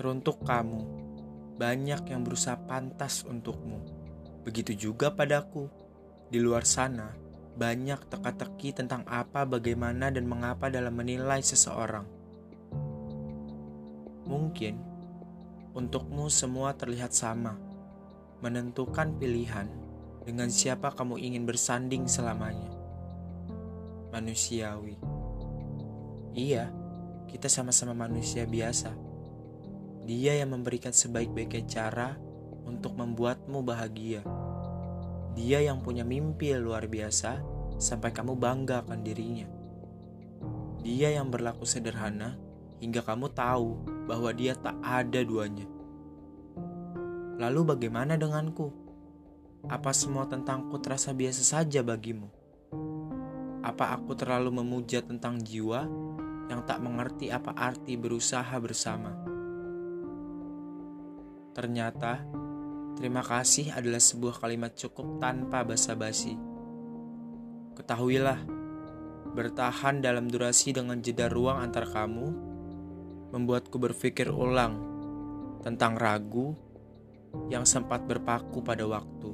Teruntuk kamu, banyak yang berusaha pantas untukmu. Begitu juga padaku. Di luar sana, banyak teka-teki tentang apa, bagaimana, dan mengapa dalam menilai seseorang. Mungkin untukmu semua terlihat sama, menentukan pilihan dengan siapa kamu ingin bersanding selamanya. Manusiawi, iya, kita sama-sama manusia biasa dia yang memberikan sebaik-baiknya cara untuk membuatmu bahagia. Dia yang punya mimpi luar biasa sampai kamu bangga akan dirinya. Dia yang berlaku sederhana hingga kamu tahu bahwa dia tak ada duanya. Lalu bagaimana denganku? Apa semua tentangku terasa biasa saja bagimu? Apa aku terlalu memuja tentang jiwa yang tak mengerti apa arti berusaha bersama? Ternyata, terima kasih adalah sebuah kalimat cukup tanpa basa-basi. Ketahuilah, bertahan dalam durasi dengan jeda ruang antar kamu membuatku berpikir ulang tentang ragu yang sempat berpaku pada waktu.